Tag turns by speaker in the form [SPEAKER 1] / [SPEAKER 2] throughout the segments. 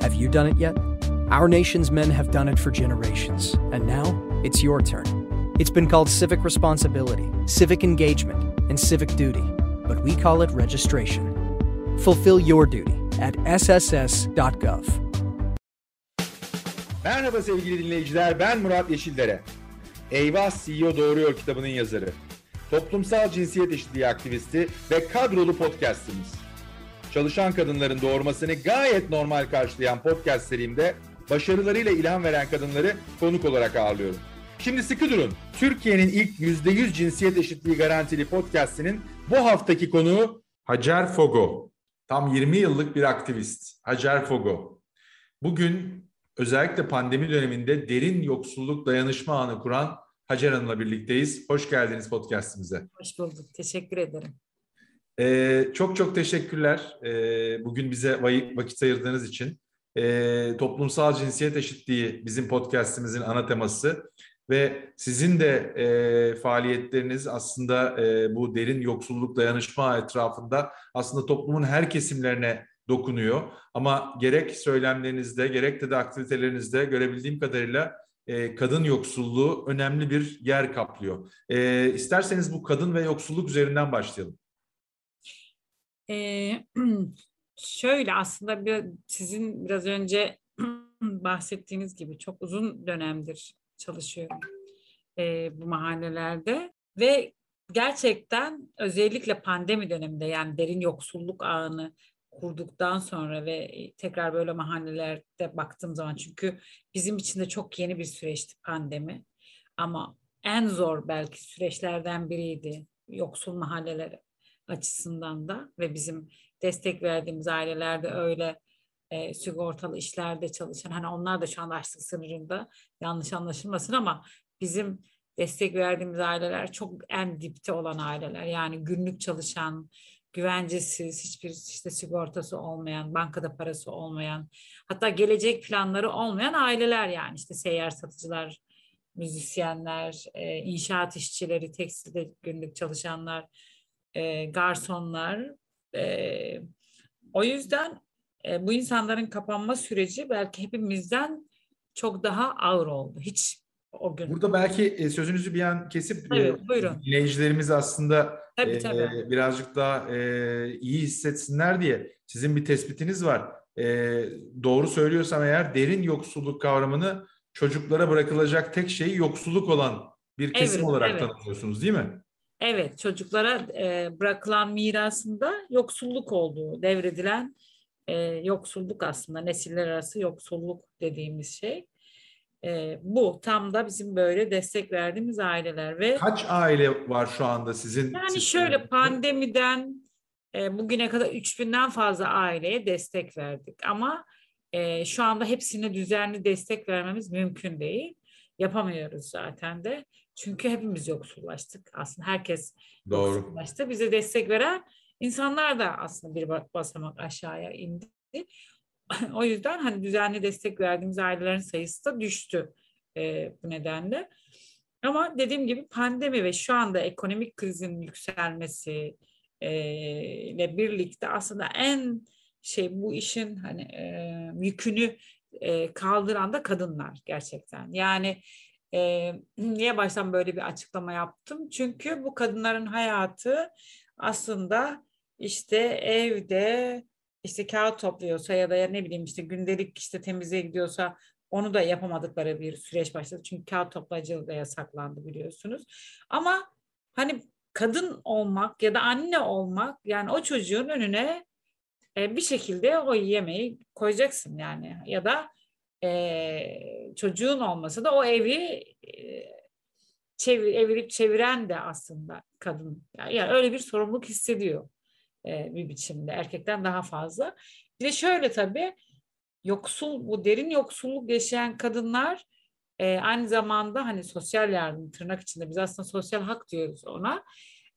[SPEAKER 1] Have you done it yet? Our nation's men have done it for generations, and now it's your turn. It's been called civic responsibility, civic engagement, and civic duty, but we call it registration. Fulfill your duty at sss.gov.
[SPEAKER 2] Merhaba sevgili dinleyiciler, ben Murat Yeşildere. Eyvah CEO Doğuruyor kitabının yazarı. Toplumsal cinsiyet eşitliği aktivisti ve kadrolu podcastimiz. Çalışan kadınların doğurmasını gayet normal karşılayan podcast serimde başarılarıyla ilham veren kadınları konuk olarak ağırlıyorum. Şimdi sıkı durun. Türkiye'nin ilk %100 cinsiyet eşitliği garantili podcastinin bu haftaki konuğu Hacer Fogo. Tam 20 yıllık bir aktivist. Hacer Fogo. Bugün özellikle pandemi döneminde derin yoksulluk dayanışma ağını kuran Hacer Hanım'la birlikteyiz. Hoş geldiniz podcastimize.
[SPEAKER 3] Hoş bulduk. Teşekkür ederim.
[SPEAKER 2] Ee, çok çok teşekkürler ee, bugün bize vakit ayırdığınız için. Ee, toplumsal cinsiyet eşitliği bizim podcastimizin ana teması ve sizin de e, faaliyetleriniz aslında e, bu derin yoksulluk dayanışma etrafında aslında toplumun her kesimlerine dokunuyor. Ama gerek söylemlerinizde gerek de, de aktivitelerinizde görebildiğim kadarıyla e, kadın yoksulluğu önemli bir yer kaplıyor. E, isterseniz bu kadın ve yoksulluk üzerinden başlayalım.
[SPEAKER 3] Ee, şöyle aslında bir, sizin biraz önce bahsettiğiniz gibi çok uzun dönemdir çalışıyorum e, bu mahallelerde ve gerçekten özellikle pandemi döneminde yani derin yoksulluk ağını kurduktan sonra ve tekrar böyle mahallelerde baktığım zaman çünkü bizim için de çok yeni bir süreçti pandemi ama en zor belki süreçlerden biriydi yoksul mahalleler açısından da ve bizim destek verdiğimiz ailelerde öyle e, sigortalı işlerde çalışan hani onlar da şu anda açlık sınırında yanlış anlaşılmasın ama bizim destek verdiğimiz aileler çok en dipte olan aileler. Yani günlük çalışan güvencesiz, hiçbir işte sigortası olmayan, bankada parası olmayan, hatta gelecek planları olmayan aileler yani. İşte seyyar satıcılar, müzisyenler, e, inşaat işçileri, tekstilde günlük çalışanlar, e, garsonlar. E, o yüzden e, bu insanların kapanma süreci belki hepimizden çok daha ağır oldu. Hiç o gün.
[SPEAKER 2] Burada belki e, sözünüzü bir an kesip
[SPEAKER 3] evet, buyurun.
[SPEAKER 2] dinleyicilerimiz aslında
[SPEAKER 3] tabii, tabii.
[SPEAKER 2] E, birazcık daha e, iyi hissetsinler diye sizin bir tespitiniz var. E, doğru söylüyorsam eğer derin yoksulluk kavramını çocuklara bırakılacak tek şey yoksulluk olan bir kesim evet, olarak evet. tanımlıyorsunuz değil mi?
[SPEAKER 3] Evet, çocuklara e, bırakılan mirasında yoksulluk olduğu, devredilen e, yoksulluk aslında nesiller arası yoksulluk dediğimiz şey. E, bu tam da bizim böyle destek verdiğimiz aileler ve
[SPEAKER 2] kaç aile var şu anda sizin?
[SPEAKER 3] Yani sizin şöyle pandemiden e, bugüne kadar 3000'den fazla aileye destek verdik ama e, şu anda hepsine düzenli destek vermemiz mümkün değil. Yapamıyoruz zaten de. Çünkü hepimiz yoksullaştık. Aslında herkes Doğru. yoksullaştı. Bize destek veren insanlar da aslında bir basamak aşağıya indi. o yüzden hani düzenli destek verdiğimiz ailelerin sayısı da düştü e, bu nedenle. Ama dediğim gibi pandemi ve şu anda ekonomik krizin yükselmesi e, ile birlikte aslında en şey bu işin hani e, yükünü e, kaldıran da kadınlar gerçekten. Yani e, niye baştan böyle bir açıklama yaptım? Çünkü bu kadınların hayatı aslında işte evde işte kağıt topluyorsa ya da ya ne bileyim işte gündelik işte temizliğe gidiyorsa onu da yapamadıkları bir süreç başladı. Çünkü kağıt toplayıcılığı da yasaklandı biliyorsunuz. Ama hani kadın olmak ya da anne olmak yani o çocuğun önüne e, bir şekilde o yemeği koyacaksın yani ya da e, çocuğun olması da o evi çevir, evirip çeviren de aslında kadın. Yani, yani öyle bir sorumluluk hissediyor e, bir biçimde erkekten daha fazla. Bir de şöyle tabii yoksul bu derin yoksulluk yaşayan kadınlar e, aynı zamanda hani sosyal yardım tırnak içinde biz aslında sosyal hak diyoruz ona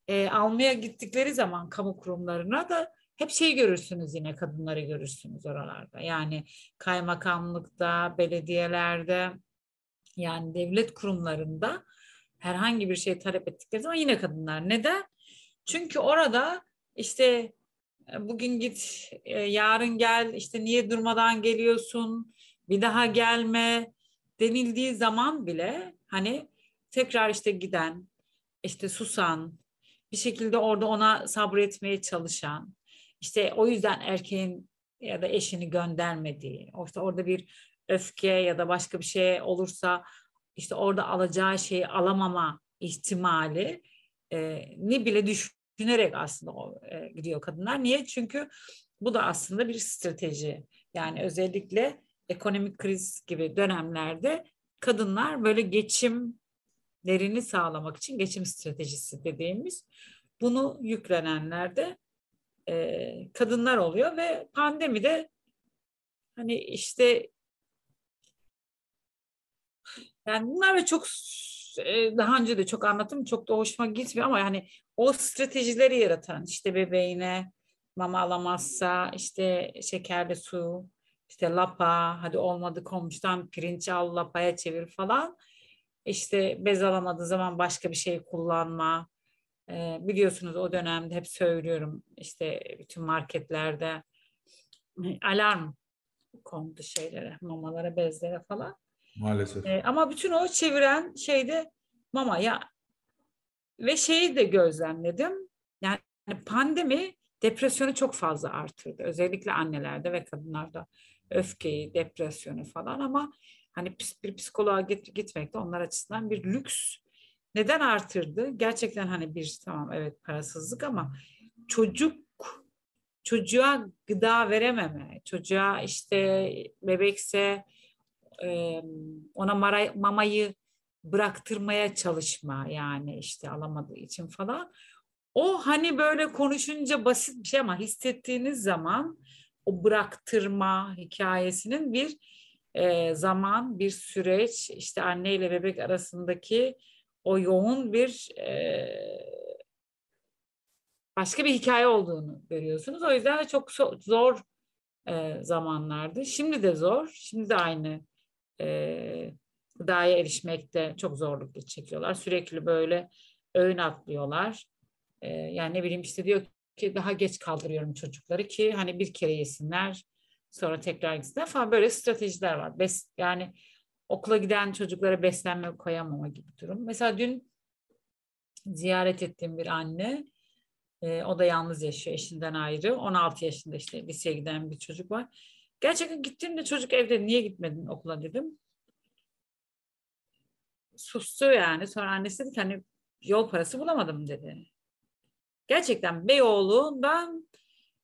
[SPEAKER 3] e, almaya gittikleri zaman kamu kurumlarına da hep şey görürsünüz yine kadınları görürsünüz oralarda. Yani kaymakamlıkta, belediyelerde yani devlet kurumlarında herhangi bir şey talep ettikleri zaman yine kadınlar. Neden? Çünkü orada işte e, bugün git, e, yarın gel, işte niye durmadan geliyorsun, bir daha gelme denildiği zaman bile hani tekrar işte giden, işte susan, bir şekilde orada ona sabretmeye çalışan, işte o yüzden erkeğin ya da eşini göndermediği, işte orada bir öfke ya da başka bir şey olursa işte orada alacağı şeyi alamama ihtimali e, ni bile düşünerek aslında o, e, gidiyor kadınlar. Niye? Çünkü bu da aslında bir strateji. Yani özellikle ekonomik kriz gibi dönemlerde kadınlar böyle geçimlerini sağlamak için geçim stratejisi dediğimiz bunu yüklenenler de e, kadınlar oluyor ve pandemide hani işte yani bunlar da çok e, daha önce de çok anlattım çok da hoşuma gitmiyor ama yani o stratejileri yaratan işte bebeğine mama alamazsa işte şekerli su işte lapa hadi olmadı komşudan pirinç al lapaya çevir falan işte bez alamadığı zaman başka bir şey kullanma e, biliyorsunuz o dönemde hep söylüyorum işte bütün marketlerde alarm kondu şeylere mamalara bezlere falan
[SPEAKER 2] Maalesef.
[SPEAKER 3] e, ama bütün o çeviren şeyde mama ya ve şeyi de gözlemledim yani pandemi depresyonu çok fazla artırdı özellikle annelerde ve kadınlarda öfkeyi, depresyonu falan ama hani bir psikoloğa git, gitmek de onlar açısından bir lüks. Neden artırdı? Gerçekten hani bir tamam evet parasızlık ama çocuk çocuğa gıda verememe, çocuğa işte bebekse ona mara, mamayı bıraktırmaya çalışma yani işte alamadığı için falan. O hani böyle konuşunca basit bir şey ama hissettiğiniz zaman o bıraktırma hikayesinin bir e, zaman, bir süreç, işte anne ile bebek arasındaki o yoğun bir e, başka bir hikaye olduğunu görüyorsunuz. O yüzden de çok zor e, zamanlardı. Şimdi de zor, şimdi de aynı e, gıdaya erişmekte çok zorluk çekiyorlar. Sürekli böyle öğün atlıyorlar. E, yani ne bileyim işte diyor ki daha geç kaldırıyorum çocukları ki hani bir kere yesinler sonra tekrar gitsinler falan böyle stratejiler var. Bes, yani okula giden çocuklara beslenme koyamama gibi durum. Mesela dün ziyaret ettiğim bir anne e, o da yalnız yaşıyor eşinden ayrı. 16 yaşında işte liseye giden bir çocuk var. Gerçekten gittiğimde çocuk evde niye gitmedin okula dedim. Sustu yani. Sonra annesi dedi ki hani yol parası bulamadım dedi. Gerçekten Beyoğlu'ndan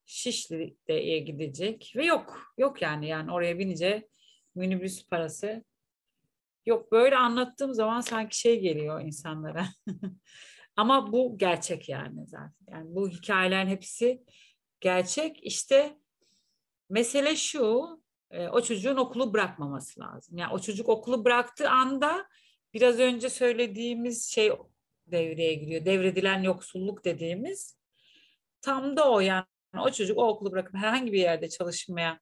[SPEAKER 3] Şişli'ye gidecek ve yok. Yok yani yani oraya binince minibüs parası yok. Böyle anlattığım zaman sanki şey geliyor insanlara. Ama bu gerçek yani zaten. Yani bu hikayelerin hepsi gerçek. İşte mesele şu, e, o çocuğun okulu bırakmaması lazım. Yani o çocuk okulu bıraktığı anda biraz önce söylediğimiz şey devreye giriyor. Devredilen yoksulluk dediğimiz tam da o yani o çocuk o okulu bırakıp herhangi bir yerde çalışmaya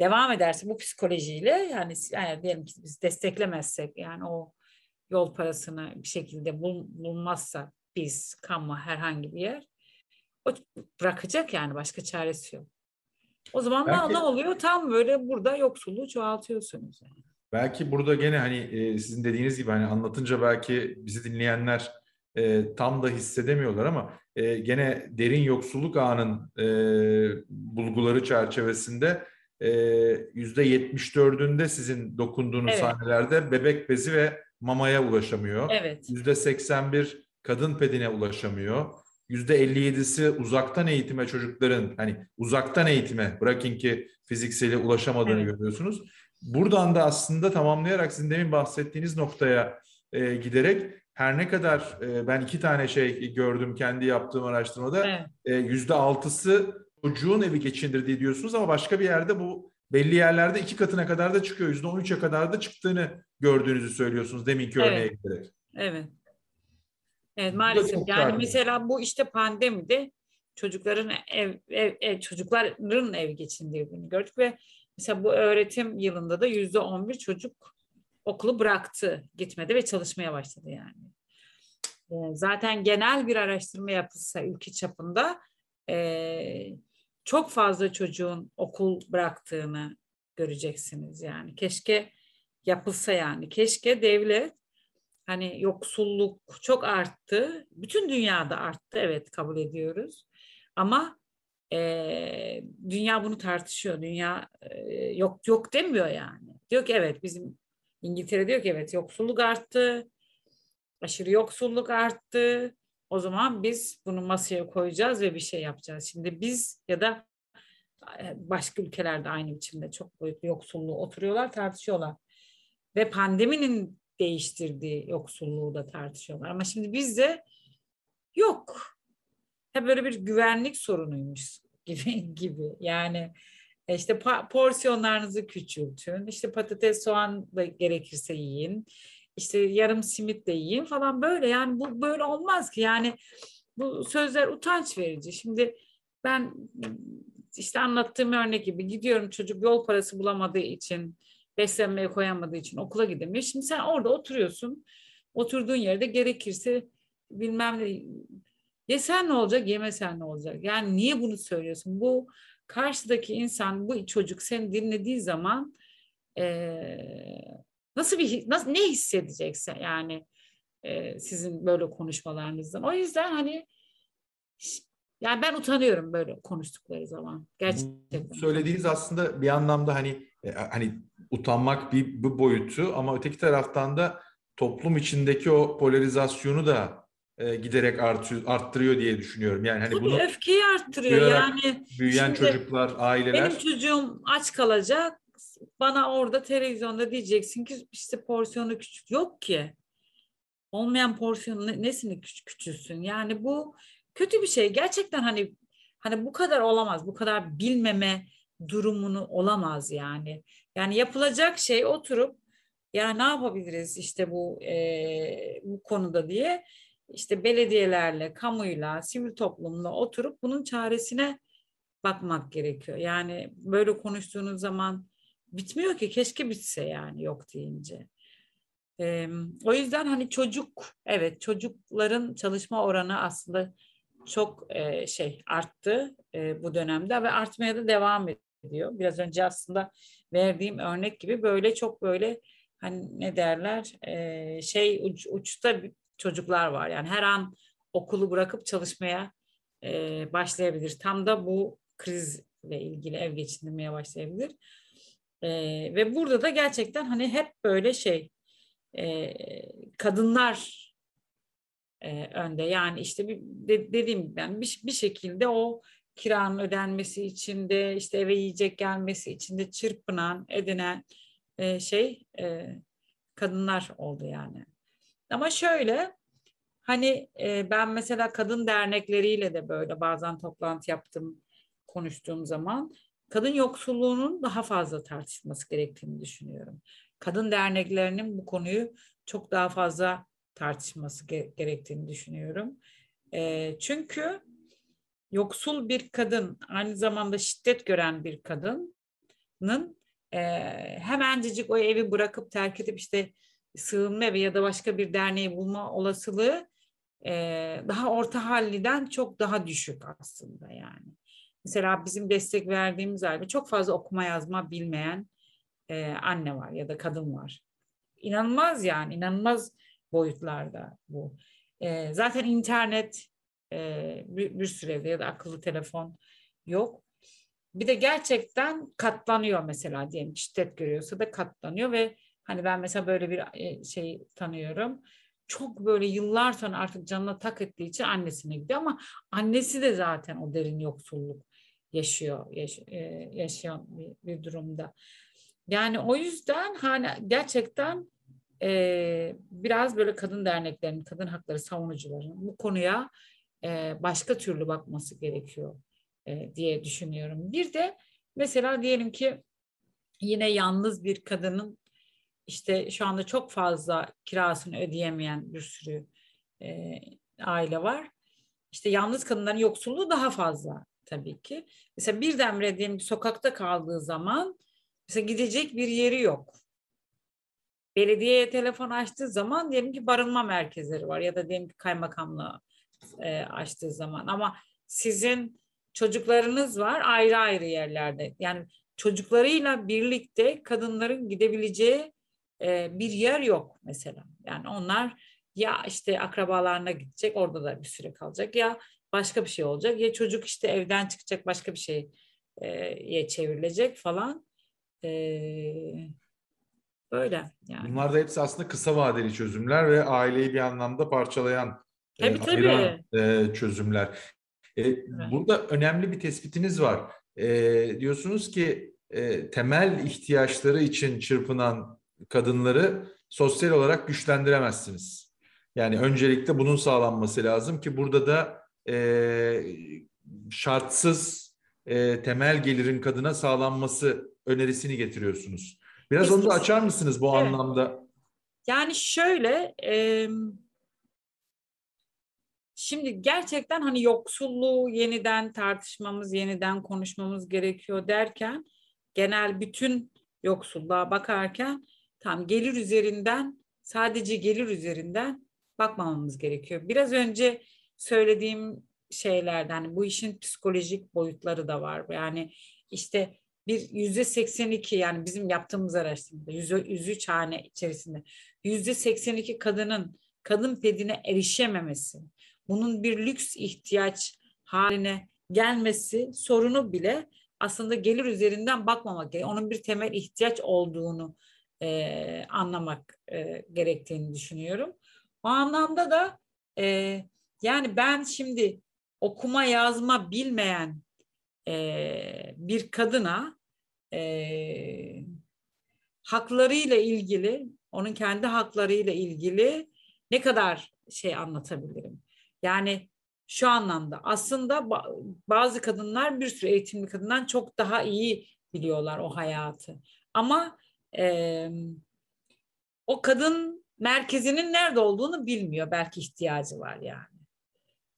[SPEAKER 3] devam ederse bu psikolojiyle yani, yani diyelim ki biz desteklemezsek yani o yol parasını bir şekilde bul, bulmazsa biz kamu herhangi bir yer o bırakacak yani başka çaresi yok. O zaman Belki... ne oluyor? Tam böyle burada yoksulluğu çoğaltıyorsunuz. Yani.
[SPEAKER 2] Belki burada gene hani e, sizin dediğiniz gibi hani anlatınca belki bizi dinleyenler e, tam da hissedemiyorlar ama e, gene derin yoksulluk ağının e, bulguları çerçevesinde yüzde 74'ünde sizin dokunduğunuz evet. sahnelerde bebek bezi ve mamaya ulaşamıyor.
[SPEAKER 3] Evet.
[SPEAKER 2] Yüzde 81 kadın pedine ulaşamıyor. Yüzde 57'si uzaktan eğitime çocukların hani uzaktan eğitime bırakın ki fizikseli ulaşamadığını evet. görüyorsunuz. Buradan da aslında tamamlayarak sizin demin bahsettiğiniz noktaya e, giderek her ne kadar e, ben iki tane şey gördüm kendi yaptığım araştırmada e, yüzde altısı çocuğun evi geçindirdiği diyorsunuz ama başka bir yerde bu belli yerlerde iki katına kadar da çıkıyor. Yüzde on üçe kadar da çıktığını gördüğünüzü söylüyorsunuz deminki evet. örneğe giderek.
[SPEAKER 3] Evet. Evet maalesef yani farklı. mesela bu işte pandemide çocukların ev, ev, ev çocukların ev geçindirdiğini gördük ve mesela bu öğretim yılında da yüzde on bir çocuk okulu bıraktı, gitmedi ve çalışmaya başladı yani. Ee, zaten genel bir araştırma yapılsa ülke çapında e, çok fazla çocuğun okul bıraktığını göreceksiniz yani. Keşke yapılsa yani. Keşke devlet hani yoksulluk çok arttı. Bütün dünyada arttı evet kabul ediyoruz. Ama e, dünya bunu tartışıyor. Dünya e, yok yok demiyor yani. Diyor ki evet bizim İngiltere diyor ki evet yoksulluk arttı. Aşırı yoksulluk arttı. O zaman biz bunu masaya koyacağız ve bir şey yapacağız. Şimdi biz ya da başka ülkelerde aynı biçimde çok boyutlu yoksulluğu oturuyorlar tartışıyorlar. Ve pandeminin değiştirdiği yoksulluğu da tartışıyorlar. Ama şimdi bizde yok. Hep böyle bir güvenlik sorunuymuş gibi gibi. Yani e, işte porsiyonlarınızı küçültün. İşte patates soğan da gerekirse yiyin. İşte yarım simit de yiyin falan böyle. Yani bu böyle olmaz ki. Yani bu sözler utanç verici. Şimdi ben işte anlattığım örnek gibi gidiyorum çocuk yol parası bulamadığı için beslenmeye koyamadığı için okula gidemiyor. Şimdi sen orada oturuyorsun. Oturduğun yerde gerekirse bilmem ne yesen ne olacak yemesen ne olacak? Yani niye bunu söylüyorsun? Bu karşıdaki insan bu çocuk seni dinlediği zaman e, nasıl bir nasıl ne hissedecekse yani e, sizin böyle konuşmalarınızdan. O yüzden hani yani ben utanıyorum böyle konuştukları zaman. Gerçekten.
[SPEAKER 2] Söylediğiniz aslında bir anlamda hani e, hani utanmak bir, bir boyutu ama öteki taraftan da toplum içindeki o polarizasyonu da e, giderek artıyor, arttırıyor diye düşünüyorum. Yani hani
[SPEAKER 3] Tabii
[SPEAKER 2] bunu
[SPEAKER 3] öfkeyi arttırıyor yani.
[SPEAKER 2] Büyüyen çocuklar, aileler.
[SPEAKER 3] Benim çocuğum aç kalacak. Bana orada televizyonda diyeceksin ki işte porsiyonu küçük. Yok ki. Olmayan porsiyonu nesini küç küçülsün? Yani bu kötü bir şey. Gerçekten hani hani bu kadar olamaz. Bu kadar bilmeme durumunu olamaz yani. Yani yapılacak şey oturup ya ne yapabiliriz işte bu e, bu konuda diye işte belediyelerle, kamuyla, sivil toplumla oturup bunun çaresine bakmak gerekiyor. Yani böyle konuştuğunuz zaman bitmiyor ki keşke bitse yani yok deyince. Ee, o yüzden hani çocuk evet çocukların çalışma oranı aslında çok e, şey arttı e, bu dönemde ve artmaya da devam ediyor. Biraz önce aslında verdiğim örnek gibi böyle çok böyle hani ne derler e, şey uç, uçta çocuklar var. Yani her an okulu bırakıp çalışmaya e, başlayabilir. Tam da bu krizle ilgili ev geçindirmeye başlayabilir. E, ve burada da gerçekten hani hep böyle şey e, kadınlar e, önde. Yani işte bir, de, dediğim ben bir, bir şekilde o kiranın ödenmesi için de işte eve yiyecek gelmesi için de çırpınan, edinen e, şey e, kadınlar oldu yani. Ama şöyle hani e, ben mesela kadın dernekleriyle de böyle bazen toplantı yaptım konuştuğum zaman kadın yoksulluğunun daha fazla tartışılması gerektiğini düşünüyorum. Kadın derneklerinin bu konuyu çok daha fazla tartışması ge- gerektiğini düşünüyorum. E, çünkü yoksul bir kadın aynı zamanda şiddet gören bir kadının e, hemencecik o evi bırakıp terk edip işte sığınma evi ya da başka bir derneği bulma olasılığı e, daha orta halliden çok daha düşük aslında yani. Mesela bizim destek verdiğimiz halde çok fazla okuma yazma bilmeyen e, anne var ya da kadın var. İnanılmaz yani inanılmaz boyutlarda bu. E, zaten internet e, bir, bir sürede ya da akıllı telefon yok. Bir de gerçekten katlanıyor mesela diyelim şiddet görüyorsa da katlanıyor ve Hani ben mesela böyle bir e, şey tanıyorum. Çok böyle yıllar sonra artık canına tak ettiği için annesine gidiyor ama annesi de zaten o derin yoksulluk yaşıyor yaş, e, yaşayan bir, bir durumda. Yani o yüzden hani gerçekten e, biraz böyle kadın derneklerinin, kadın hakları savunucularının bu konuya e, başka türlü bakması gerekiyor e, diye düşünüyorum. Bir de mesela diyelim ki yine yalnız bir kadının işte şu anda çok fazla kirasını ödeyemeyen bir sürü e, aile var. İşte yalnız kadınların yoksulluğu daha fazla tabii ki. Mesela birdenbire diyelim sokakta kaldığı zaman mesela gidecek bir yeri yok. Belediyeye telefon açtığı zaman diyelim ki barınma merkezleri var ya da diyelim ki kaymakamlığı e, açtığı zaman ama sizin çocuklarınız var ayrı ayrı yerlerde. Yani çocuklarıyla birlikte kadınların gidebileceği e, bir yer yok mesela. Yani onlar ya işte akrabalarına gidecek orada da bir süre kalacak ya başka bir şey olacak ya çocuk işte evden çıkacak başka bir şeye e, çevrilecek falan. Böyle yani.
[SPEAKER 2] Bunlar da hepsi aslında kısa vadeli çözümler ve aileyi bir anlamda parçalayan
[SPEAKER 3] tabii, e, ayıran,
[SPEAKER 2] e, çözümler. E, evet. Burada önemli bir tespitiniz var. E, diyorsunuz ki e, temel ihtiyaçları için çırpınan kadınları sosyal olarak güçlendiremezsiniz. Yani öncelikle bunun sağlanması lazım ki burada da e, şartsız e, temel gelirin kadına sağlanması önerisini getiriyorsunuz. Biraz onu da açar mısınız bu evet. anlamda?
[SPEAKER 3] Yani şöyle, e, şimdi gerçekten hani yoksulluğu yeniden tartışmamız, yeniden konuşmamız gerekiyor derken genel bütün yoksulluğa bakarken tam gelir üzerinden sadece gelir üzerinden bakmamamız gerekiyor. Biraz önce söylediğim şeylerden hani bu işin psikolojik boyutları da var. Yani işte bir yüzde 82 yani bizim yaptığımız araştırmada yüzde 103 hane içerisinde yüzde 82 kadının kadın pedine erişememesi, bunun bir lüks ihtiyaç haline gelmesi sorunu bile aslında gelir üzerinden bakmamak gerekiyor. Onun bir temel ihtiyaç olduğunu e, anlamak e, gerektiğini düşünüyorum. O anlamda da e, yani ben şimdi okuma yazma bilmeyen e, bir kadına e, haklarıyla ilgili, onun kendi haklarıyla ilgili ne kadar şey anlatabilirim? Yani şu anlamda aslında bazı kadınlar bir sürü eğitimli kadından çok daha iyi biliyorlar o hayatı. Ama e, o kadın merkezinin nerede olduğunu bilmiyor. Belki ihtiyacı var yani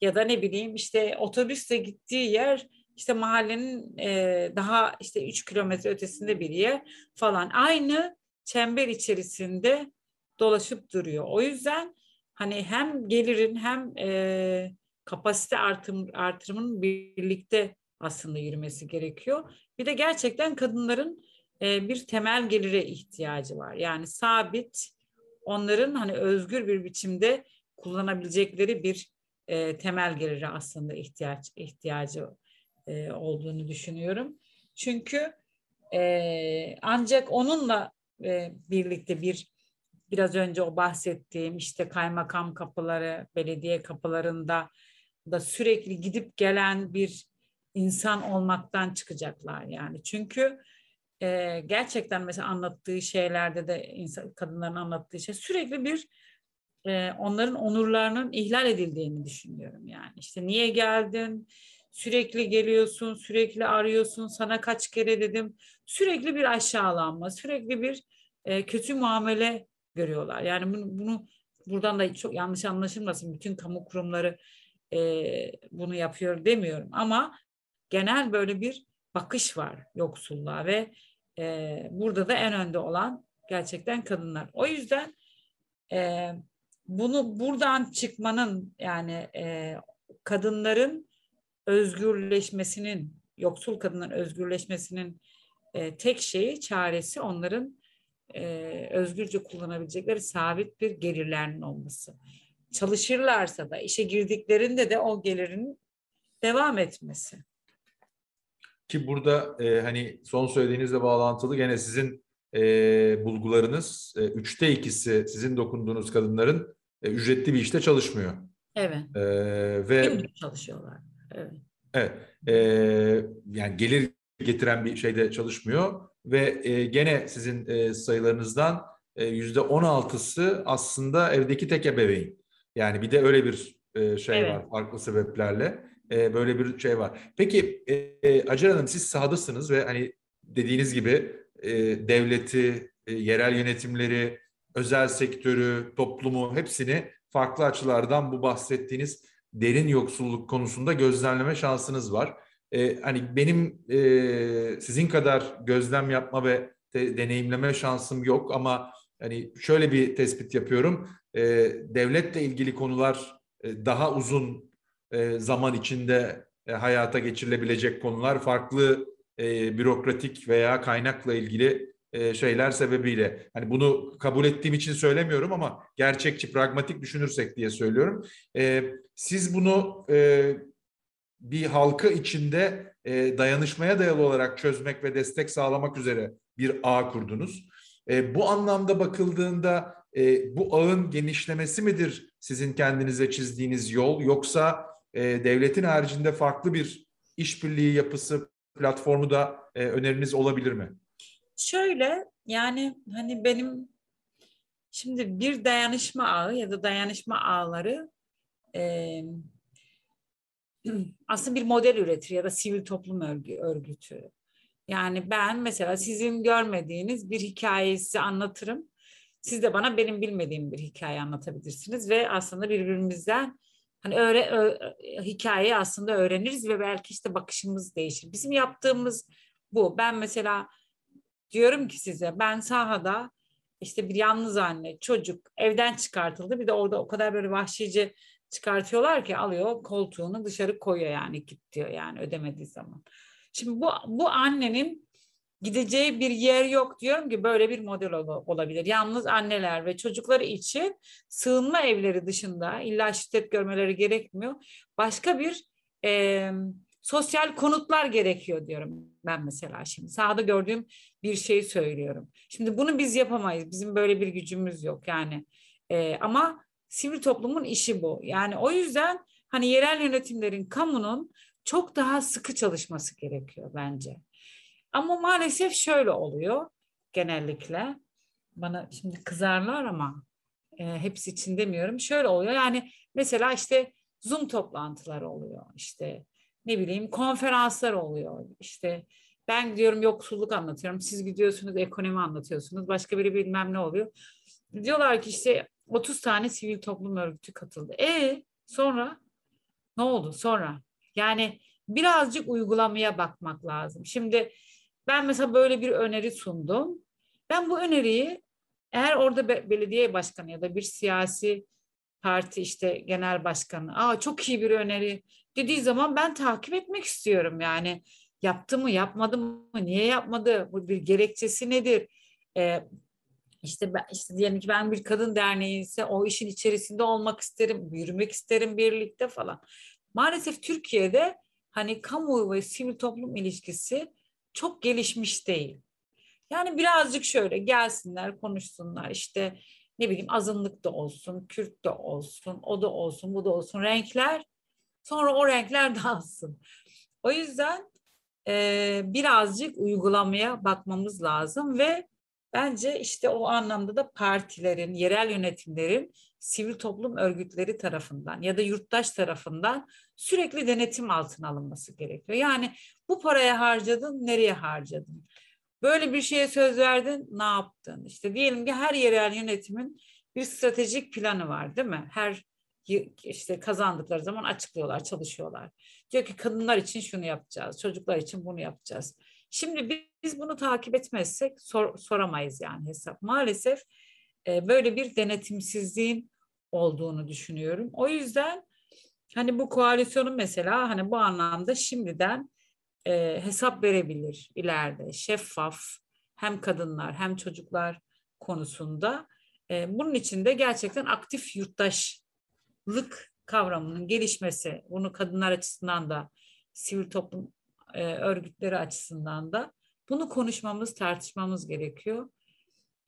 [SPEAKER 3] ya da ne bileyim işte otobüsle gittiği yer işte mahallenin e, daha işte 3 kilometre ötesinde bir yer falan aynı çember içerisinde dolaşıp duruyor. O yüzden hani hem gelirin hem e, kapasite artım, artırımının birlikte aslında yürümesi gerekiyor. Bir de gerçekten kadınların e, bir temel gelire ihtiyacı var. Yani sabit onların hani özgür bir biçimde kullanabilecekleri bir e, temel geliri aslında ihtiyaç ihtiyacı e, olduğunu düşünüyorum. Çünkü e, ancak onunla e, birlikte bir biraz önce o bahsettiğim işte kaymakam kapıları, belediye kapılarında da sürekli gidip gelen bir insan olmaktan çıkacaklar yani. Çünkü e, gerçekten mesela anlattığı şeylerde de insan, kadınların anlattığı şey sürekli bir e, onların onurlarının ihlal edildiğini düşünüyorum yani. İşte niye geldin? Sürekli geliyorsun, sürekli arıyorsun. Sana kaç kere dedim. Sürekli bir aşağılanma, sürekli bir e, kötü muamele görüyorlar. Yani bunu, bunu buradan da çok yanlış anlaşılmasın. Bütün kamu kurumları e, bunu yapıyor demiyorum ama genel böyle bir bakış var yoksulluğa ve burada da en önde olan gerçekten kadınlar. O yüzden bunu buradan çıkmanın yani e, kadınların özgürleşmesinin, yoksul kadınların özgürleşmesinin e, tek şeyi, çaresi onların e, özgürce kullanabilecekleri sabit bir gelirlerinin olması. Çalışırlarsa da işe girdiklerinde de o gelirin devam etmesi.
[SPEAKER 2] Ki burada e, hani son söylediğinizle bağlantılı gene sizin e, bulgularınız e, üçte ikisi sizin dokunduğunuz kadınların e, ücretli bir işte çalışmıyor.
[SPEAKER 3] Evet.
[SPEAKER 2] E, ve
[SPEAKER 3] Gündüz çalışıyorlar. Evet.
[SPEAKER 2] Evet. E, yani gelir getiren bir şeyde çalışmıyor ve e, gene sizin e, sayılarınızdan e, yüzde on altısı aslında evdeki tek ebeveyn. Yani bir de öyle bir e, şey evet. var farklı sebeplerle e, böyle bir şey var. Peki e, Acar Hanım siz sahadasınız ve hani dediğiniz gibi e, devleti, e, yerel yönetimleri, özel sektörü, toplumu hepsini farklı açılardan bu bahsettiğiniz derin yoksulluk konusunda gözlemleme şansınız var. Ee, hani benim e, sizin kadar gözlem yapma ve de, deneyimleme şansım yok ama hani şöyle bir tespit yapıyorum. E, devletle ilgili konular e, daha uzun e, zaman içinde e, hayata geçirilebilecek konular farklı e, bürokratik veya kaynakla ilgili e, şeyler sebebiyle. Hani bunu kabul ettiğim için söylemiyorum ama gerçekçi, pragmatik düşünürsek diye söylüyorum. E, siz bunu e, bir halkı içinde dayanışmaya dayalı olarak çözmek ve destek sağlamak üzere bir ağ kurdunuz. Bu anlamda bakıldığında bu ağın genişlemesi midir sizin kendinize çizdiğiniz yol yoksa devletin haricinde farklı bir işbirliği yapısı platformu da öneriniz olabilir mi?
[SPEAKER 3] Şöyle yani hani benim şimdi bir dayanışma ağı ya da dayanışma ağları e, aslında bir model üretir ya da sivil toplum örgü, örgütü. Yani ben mesela sizin görmediğiniz bir hikayeyi size anlatırım. Siz de bana benim bilmediğim bir hikaye anlatabilirsiniz ve aslında birbirimizden hani öyle ö, hikayeyi aslında öğreniriz ve belki işte bakışımız değişir. Bizim yaptığımız bu. Ben mesela diyorum ki size ben sahada işte bir yalnız anne çocuk evden çıkartıldı bir de orada o kadar böyle vahşice çıkartıyorlar ki alıyor koltuğunu dışarı koyuyor yani git diyor yani ödemediği zaman. Şimdi bu bu annenin gideceği bir yer yok diyorum ki böyle bir model ol, olabilir. Yalnız anneler ve çocukları için sığınma evleri dışında illa şiddet görmeleri gerekmiyor. Başka bir e, sosyal konutlar gerekiyor diyorum ben mesela şimdi. Sahada gördüğüm bir şeyi söylüyorum. Şimdi bunu biz yapamayız. Bizim böyle bir gücümüz yok yani. E, ama sivil toplumun işi bu. Yani o yüzden hani yerel yönetimlerin, kamunun çok daha sıkı çalışması gerekiyor bence. Ama maalesef şöyle oluyor genellikle. Bana şimdi kızarlar ama e, hepsi için demiyorum. Şöyle oluyor yani mesela işte Zoom toplantıları oluyor. İşte ne bileyim konferanslar oluyor. İşte ben gidiyorum yoksulluk anlatıyorum. Siz gidiyorsunuz ekonomi anlatıyorsunuz. Başka biri bilmem ne oluyor. Diyorlar ki işte 30 tane sivil toplum örgütü katıldı. E sonra ne oldu sonra? Yani birazcık uygulamaya bakmak lazım. Şimdi ben mesela böyle bir öneri sundum. Ben bu öneriyi eğer orada belediye başkanı ya da bir siyasi parti işte genel başkanı aa çok iyi bir öneri dediği zaman ben takip etmek istiyorum yani yaptı mı yapmadı mı niye yapmadı bu bir gerekçesi nedir ee, işte ben, işte diyelim ki ben bir kadın derneği ise o işin içerisinde olmak isterim yürümek isterim birlikte falan maalesef Türkiye'de hani kamu ve sivil toplum ilişkisi çok gelişmiş değil. Yani birazcık şöyle gelsinler konuşsunlar işte ne bileyim azınlık da olsun, Kürt de olsun, o da olsun, bu da olsun renkler. Sonra o renkler dağılsın. O yüzden e, birazcık uygulamaya bakmamız lazım ve bence işte o anlamda da partilerin, yerel yönetimlerin sivil toplum örgütleri tarafından ya da yurttaş tarafından sürekli denetim altına alınması gerekiyor. Yani bu paraya harcadın, nereye harcadın? Böyle bir şeye söz verdin, ne yaptın? İşte diyelim ki her yerel yönetimin bir stratejik planı var değil mi? Her işte kazandıkları zaman açıklıyorlar, çalışıyorlar. Diyor ki kadınlar için şunu yapacağız, çocuklar için bunu yapacağız. Şimdi biz bunu takip etmezsek sor, soramayız yani hesap. Maalesef e, böyle bir denetimsizliğin olduğunu düşünüyorum. O yüzden hani bu koalisyonun mesela hani bu anlamda şimdiden e, hesap verebilir ileride. Şeffaf hem kadınlar hem çocuklar konusunda. E, bunun için de gerçekten aktif yurttaşlık kavramının gelişmesi, bunu kadınlar açısından da sivil toplum e, örgütleri açısından da bunu konuşmamız, tartışmamız gerekiyor.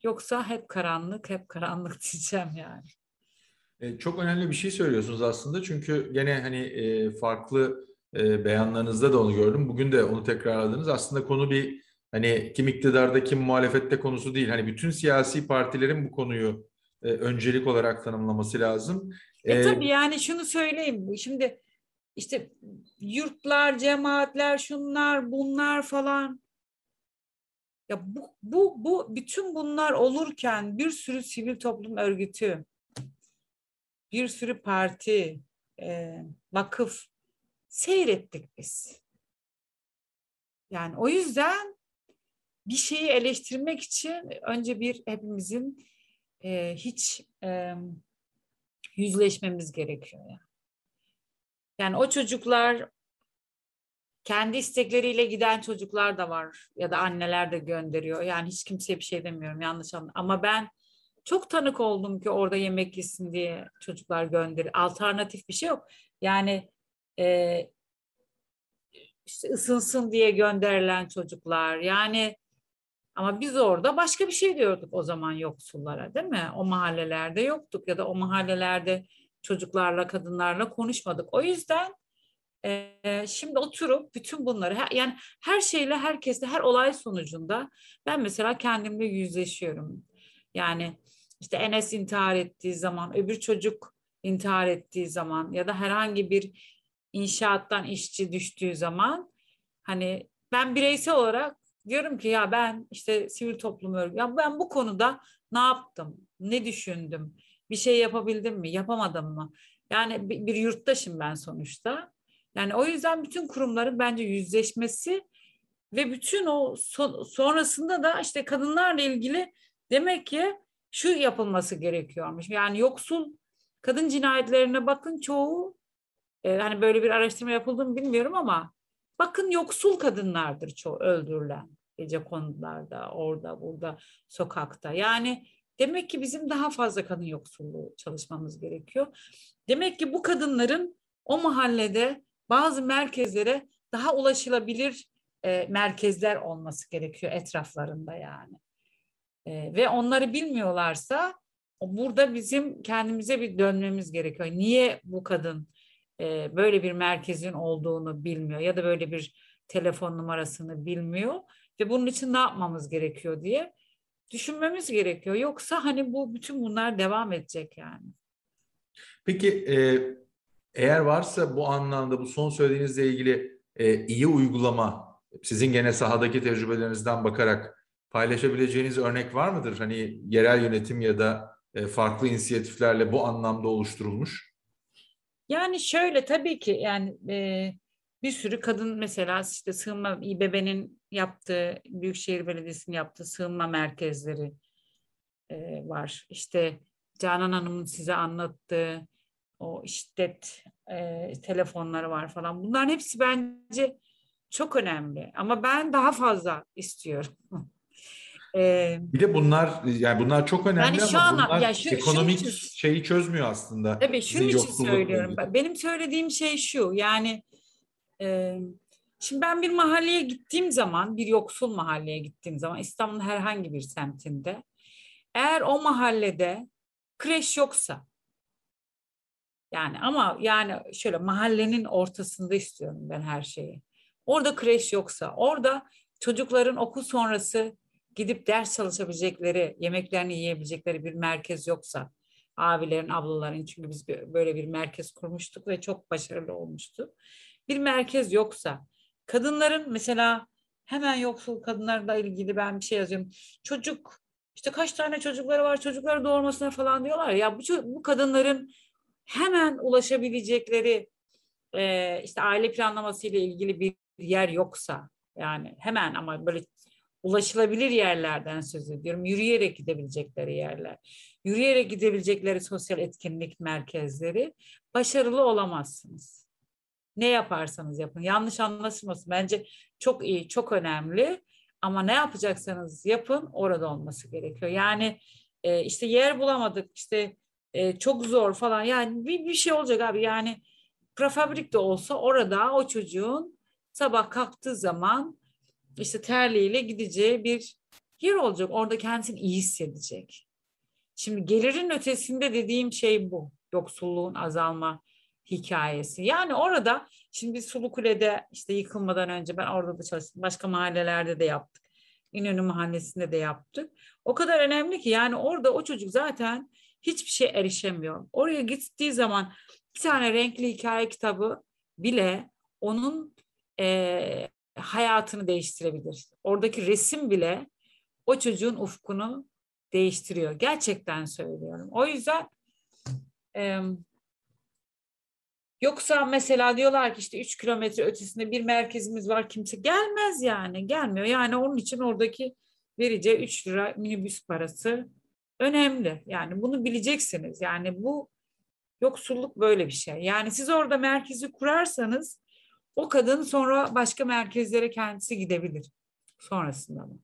[SPEAKER 3] Yoksa hep karanlık, hep karanlık diyeceğim yani.
[SPEAKER 2] E, çok önemli bir şey söylüyorsunuz aslında çünkü gene hani e, farklı e, beyanlarınızda da onu gördüm. Bugün de onu tekrarladınız. Aslında konu bir hani kim iktidarda kim muhalefette konusu değil. Hani bütün siyasi partilerin bu konuyu öncelik olarak tanımlaması lazım.
[SPEAKER 3] E, e tabii yani şunu söyleyeyim. Şimdi işte yurtlar, cemaatler, şunlar, bunlar falan. Ya bu, bu, bu bütün bunlar olurken bir sürü sivil toplum örgütü, bir sürü parti, e, vakıf seyrettik biz. Yani o yüzden bir şeyi eleştirmek için önce bir hepimizin e, hiç e, yüzleşmemiz gerekiyor. Yani. yani o çocuklar kendi istekleriyle giden çocuklar da var ya da anneler de gönderiyor. Yani hiç kimseye bir şey demiyorum yanlış anlamayın. Ama ben çok tanık oldum ki orada yemek yesin diye çocuklar gönderi. Alternatif bir şey yok. Yani e, işte ısınsın diye gönderilen çocuklar. Yani ama biz orada başka bir şey diyorduk o zaman yoksullara değil mi? O mahallelerde yoktuk ya da o mahallelerde çocuklarla, kadınlarla konuşmadık. O yüzden e, şimdi oturup bütün bunları yani her şeyle herkesle her olay sonucunda ben mesela kendimle yüzleşiyorum. Yani işte Enes intihar ettiği zaman, öbür çocuk intihar ettiği zaman ya da herhangi bir inşaattan işçi düştüğü zaman hani ben bireysel olarak diyorum ki ya ben işte sivil toplum örgütü ya ben bu konuda ne yaptım? Ne düşündüm? Bir şey yapabildim mi? Yapamadım mı? Yani bir, bir yurttaşım ben sonuçta. Yani o yüzden bütün kurumların bence yüzleşmesi ve bütün o son, sonrasında da işte kadınlarla ilgili demek ki şu yapılması gerekiyormuş. Yani yoksul kadın cinayetlerine bakın çoğu e, hani böyle bir araştırma yapıldı mı bilmiyorum ama bakın yoksul kadınlardır çoğu öldürülen gece konularda orada burada sokakta. Yani demek ki bizim daha fazla kadın yoksulluğu çalışmamız gerekiyor. Demek ki bu kadınların o mahallede bazı merkezlere daha ulaşılabilir e, merkezler olması gerekiyor etraflarında yani. E, ve onları bilmiyorlarsa burada bizim kendimize bir dönmemiz gerekiyor. Niye bu kadın e, böyle bir merkezin olduğunu bilmiyor ya da böyle bir telefon numarasını bilmiyor ve bunun için ne yapmamız gerekiyor diye düşünmemiz gerekiyor. Yoksa hani bu bütün bunlar devam edecek yani.
[SPEAKER 2] Peki e, eğer varsa bu anlamda bu son söylediğinizle ilgili e, iyi uygulama sizin gene sahadaki tecrübelerinizden bakarak paylaşabileceğiniz örnek var mıdır? Hani yerel yönetim ya da e, farklı inisiyatiflerle bu anlamda oluşturulmuş?
[SPEAKER 3] Yani şöyle tabii ki yani e, bir sürü kadın mesela işte sığınma İBB'nin yaptığı Büyükşehir Belediyesi'nin yaptığı sığınma merkezleri e, var. İşte Canan Hanım'ın size anlattığı o şiddet e, telefonları var falan. Bunların hepsi bence çok önemli. Ama ben daha fazla istiyorum.
[SPEAKER 2] Ee, bir de bunlar yani bunlar çok önemli yani şu ama an, bunlar ya şu, ekonomik şu şeyi çözmüyor aslında.
[SPEAKER 3] Tabii şunun için söylüyorum. Benim söylediğim şey şu yani şimdi ben bir mahalleye gittiğim zaman bir yoksul mahalleye gittiğim zaman İstanbul'un herhangi bir semtinde eğer o mahallede kreş yoksa yani ama yani şöyle mahallenin ortasında istiyorum ben her şeyi. Orada kreş yoksa, orada çocukların okul sonrası gidip ders çalışabilecekleri, yemeklerini yiyebilecekleri bir merkez yoksa, abilerin, ablaların çünkü biz böyle bir merkez kurmuştuk ve çok başarılı olmuştu. Bir merkez yoksa, kadınların mesela hemen yoksul kadınlarla ilgili ben bir şey yazıyorum. Çocuk işte kaç tane çocukları var çocukları doğurmasına falan diyorlar ya bu, bu kadınların hemen ulaşabilecekleri e, işte aile planlaması ile ilgili bir yer yoksa yani hemen ama böyle ulaşılabilir yerlerden söz ediyorum. Yürüyerek gidebilecekleri yerler. Yürüyerek gidebilecekleri sosyal etkinlik merkezleri başarılı olamazsınız. Ne yaparsanız yapın. Yanlış anlaşılmasın. Bence çok iyi, çok önemli. Ama ne yapacaksanız yapın orada olması gerekiyor. Yani e, işte yer bulamadık, işte e, çok zor falan. Yani bir, bir şey olacak abi. Yani prefabrik de olsa orada o çocuğun sabah kalktığı zaman işte terliğiyle gideceği bir yer olacak. Orada kendisini iyi hissedecek. Şimdi gelirin ötesinde dediğim şey bu. Yoksulluğun azalma hikayesi. Yani orada şimdi Sulukule'de işte yıkılmadan önce ben orada da çalıştım. Başka mahallelerde de yaptık. İnönü Mahallesi'nde de yaptık. O kadar önemli ki yani orada o çocuk zaten hiçbir şey erişemiyor. Oraya gittiği zaman bir tane renkli hikaye kitabı bile onun e, hayatını değiştirebilir. Oradaki resim bile o çocuğun ufkunu değiştiriyor. Gerçekten söylüyorum. O yüzden e, yoksa mesela diyorlar ki işte üç kilometre ötesinde bir merkezimiz var kimse gelmez yani gelmiyor. Yani onun için oradaki vereceği 3 lira minibüs parası önemli. Yani bunu bileceksiniz. Yani bu yoksulluk böyle bir şey. Yani siz orada merkezi kurarsanız o kadın sonra başka merkezlere kendisi gidebilir sonrasında mı?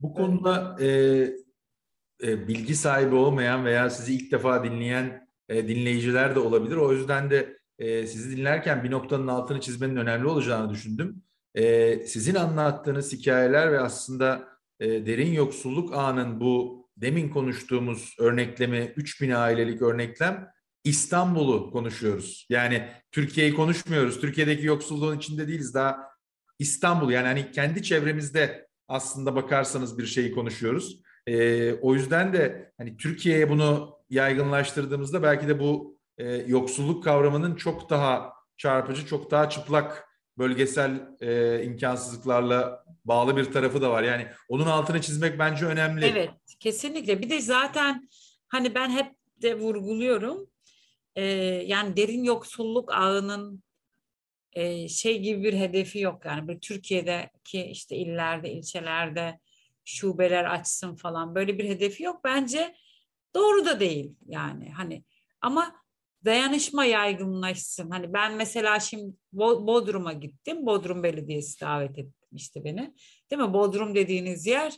[SPEAKER 2] Bu konuda e, e, bilgi sahibi olmayan veya sizi ilk defa dinleyen e, dinleyiciler de olabilir. O yüzden de e, sizi dinlerken bir noktanın altını çizmenin önemli olacağını düşündüm. E, sizin anlattığınız hikayeler ve aslında e, derin yoksulluk ağının bu demin konuştuğumuz örneklemi 3000 ailelik örneklem İstanbul'u konuşuyoruz. Yani Türkiye'yi konuşmuyoruz. Türkiye'deki yoksulluğun içinde değiliz. Daha İstanbul yani hani kendi çevremizde aslında bakarsanız bir şeyi konuşuyoruz. E, o yüzden de hani Türkiye'ye bunu yaygınlaştırdığımızda belki de bu e, yoksulluk kavramının çok daha çarpıcı, çok daha çıplak bölgesel e, imkansızlıklarla bağlı bir tarafı da var. Yani onun altını çizmek bence önemli.
[SPEAKER 3] Evet, kesinlikle. Bir de zaten hani ben hep de vurguluyorum. E, yani derin yoksulluk ağının e, şey gibi bir hedefi yok. Yani bir Türkiye'deki işte illerde, ilçelerde şubeler açsın falan böyle bir hedefi yok. Bence doğru da değil yani hani ama dayanışma yaygınlaşsın. Hani ben mesela şimdi Bodrum'a gittim. Bodrum Belediyesi davet etmişti beni. Değil mi? Bodrum dediğiniz yer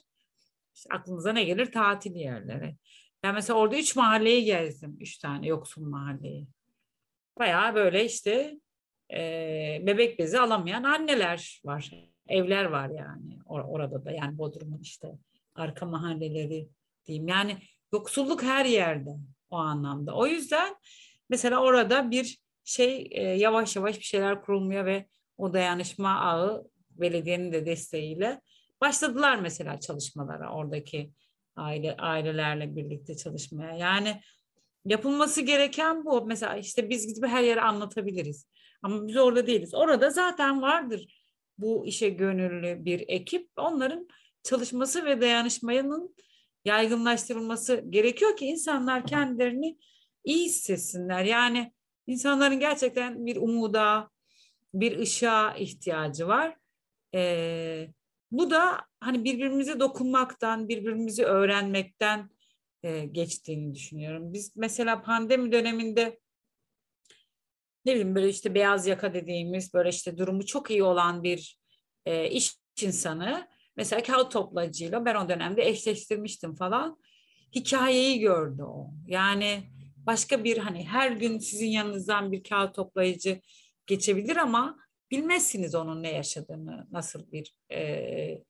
[SPEAKER 3] işte aklınıza ne gelir? Tatil yerleri. Ben mesela orada üç mahalleyi gezdim. Üç tane yoksul mahalleyi. Bayağı böyle işte e, bebek bezi alamayan anneler var. Evler var yani or- orada da. Yani Bodrum'un işte arka mahalleleri diyeyim. Yani yoksulluk her yerde o anlamda. O yüzden Mesela orada bir şey e, yavaş yavaş bir şeyler kurulmuyor ve o dayanışma ağı belediyenin de desteğiyle başladılar mesela çalışmalara oradaki aile ailelerle birlikte çalışmaya. Yani yapılması gereken bu. Mesela işte biz gidip her yere anlatabiliriz. Ama biz orada değiliz. Orada zaten vardır bu işe gönüllü bir ekip. Onların çalışması ve dayanışmanın yaygınlaştırılması gerekiyor ki insanlar kendilerini iyi hissetsinler. Yani insanların gerçekten bir umuda, bir ışığa ihtiyacı var. Ee, bu da hani birbirimize dokunmaktan, birbirimizi öğrenmekten e, geçtiğini düşünüyorum. Biz mesela pandemi döneminde ne bileyim böyle işte beyaz yaka dediğimiz böyle işte durumu çok iyi olan bir e, iş insanı mesela kağıt toplacıyla ben o dönemde eşleştirmiştim falan hikayeyi gördü o. Yani başka bir hani her gün sizin yanınızdan bir kağıt toplayıcı geçebilir ama bilmezsiniz onun ne yaşadığını, nasıl bir e,